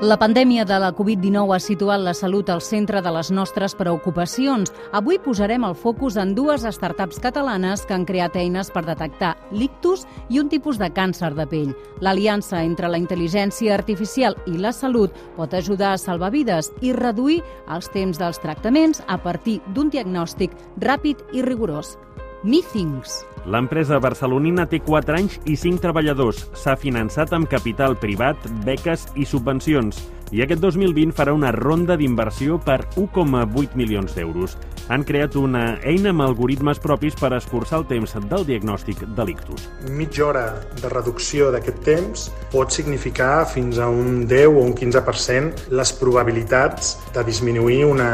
La pandèmia de la Covid-19 ha situat la salut al centre de les nostres preocupacions. Avui posarem el focus en dues startups catalanes que han creat eines per detectar l'ictus i un tipus de càncer de pell. L'aliança entre la intel·ligència artificial i la salut pot ajudar a salvar vides i reduir els temps dels tractaments a partir d'un diagnòstic ràpid i rigorós. Meethings. L'empresa barcelonina té 4 anys i 5 treballadors. S'ha finançat amb capital privat, beques i subvencions i aquest 2020 farà una ronda d'inversió per 1,8 milions d'euros. Han creat una eina amb algoritmes propis per escurçar el temps del diagnòstic de l'ictus. Mitja hora de reducció d'aquest temps pot significar fins a un 10 o un 15% les probabilitats de disminuir una,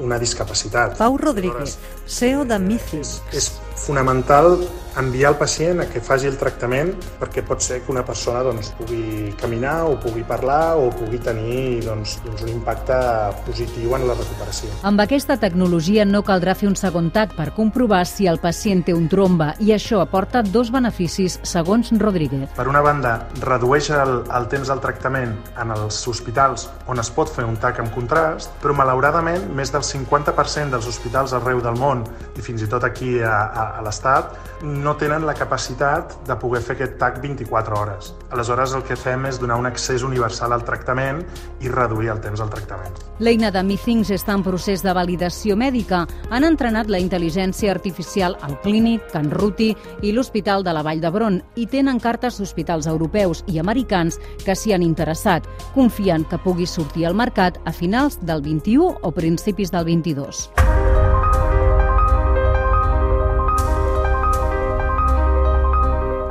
una discapacitat. Pau Rodríguez, CEO de Micis. És fonamental enviar el pacient a que faci el tractament perquè pot ser que una persona doncs, pugui caminar o pugui parlar o pugui tenir doncs, doncs, un impacte positiu en la recuperació. Amb aquesta tecnologia no caldrà fer un segon tac per comprovar si el pacient té un tromba i això aporta dos beneficis, segons Rodríguez. Per una banda, redueix el, el temps del tractament en els hospitals on es pot fer un tac amb contrast, però malauradament més del 50% dels hospitals arreu del món i fins i tot aquí a, a, a l'Estat no tenen la capacitat de poder fer aquest TAC 24 hores. Aleshores, el que fem és donar un accés universal al tractament i reduir el temps del tractament. L'eina de MiThings està en procés de validació mèdica. Han entrenat la intel·ligència artificial al Clínic, Can Ruti i l'Hospital de la Vall d'Hebron i tenen cartes d'hospitals europeus i americans que s'hi han interessat. Confien que pugui sortir al mercat a finals del 21 o principis del 22.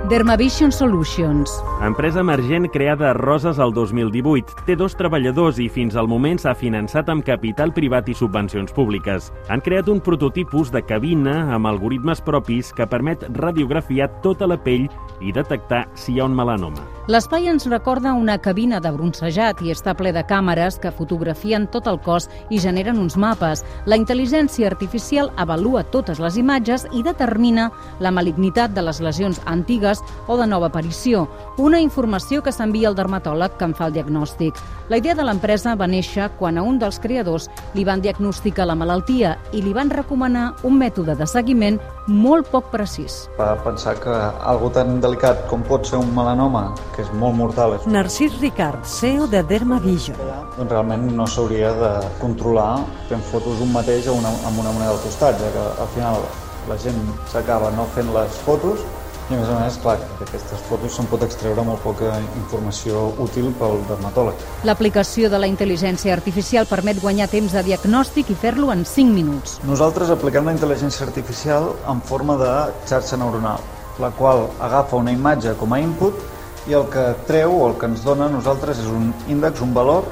Dermavision Solutions. Empresa emergent creada a Roses el 2018. Té dos treballadors i fins al moment s'ha finançat amb capital privat i subvencions públiques. Han creat un prototipus de cabina amb algoritmes propis que permet radiografiar tota la pell i detectar si hi ha un melanoma. L'espai ens recorda una cabina de bronzejat i està ple de càmeres que fotografien tot el cos i generen uns mapes. La intel·ligència artificial avalua totes les imatges i determina la malignitat de les lesions antigues o de nova aparició, una informació que s'envia al dermatòleg que en fa el diagnòstic. La idea de l'empresa va néixer quan a un dels creadors li van diagnosticar la malaltia i li van recomanar un mètode de seguiment molt poc precís. Va pensar que algo tan delicat com pot ser un melanoma, que és molt mortal. És... Narcís Ricard, CEO de Dermavision. Doncs realment no s'hauria de controlar fent fotos un mateix a una, amb una moneda al costat, ja que al final la gent s'acaba no fent les fotos i a més a més, clar, d'aquestes fotos se'n pot extreure molt poca informació útil pel dermatòleg. L'aplicació de la intel·ligència artificial permet guanyar temps de diagnòstic i fer-lo en 5 minuts. Nosaltres apliquem la intel·ligència artificial en forma de xarxa neuronal, la qual agafa una imatge com a input i el que treu o el que ens dona a nosaltres és un índex, un valor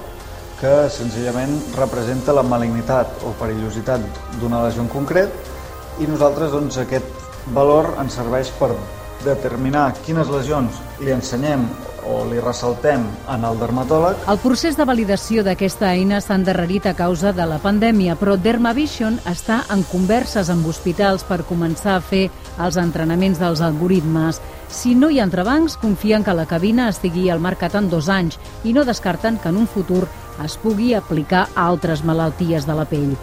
que senzillament representa la malignitat o perillositat d'una lesió en concret i nosaltres doncs, aquest valor ens serveix per determinar quines lesions li ensenyem o li ressaltem en el dermatòleg. El procés de validació d'aquesta eina s'ha endarrerit a causa de la pandèmia, però Dermavision està en converses amb hospitals per començar a fer els entrenaments dels algoritmes. Si no hi ha entrebancs, confien que la cabina estigui al mercat en dos anys i no descarten que en un futur es pugui aplicar a altres malalties de la pell.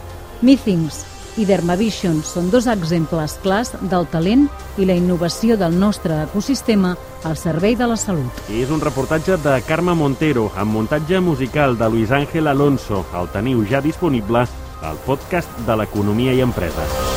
Meethings, i Dermavision són dos exemples clars del talent i la innovació del nostre ecosistema al servei de la salut. És un reportatge de Carme Montero amb muntatge musical de Luis Ángel Alonso. El teniu ja disponible al podcast de l'Economia i Empreses.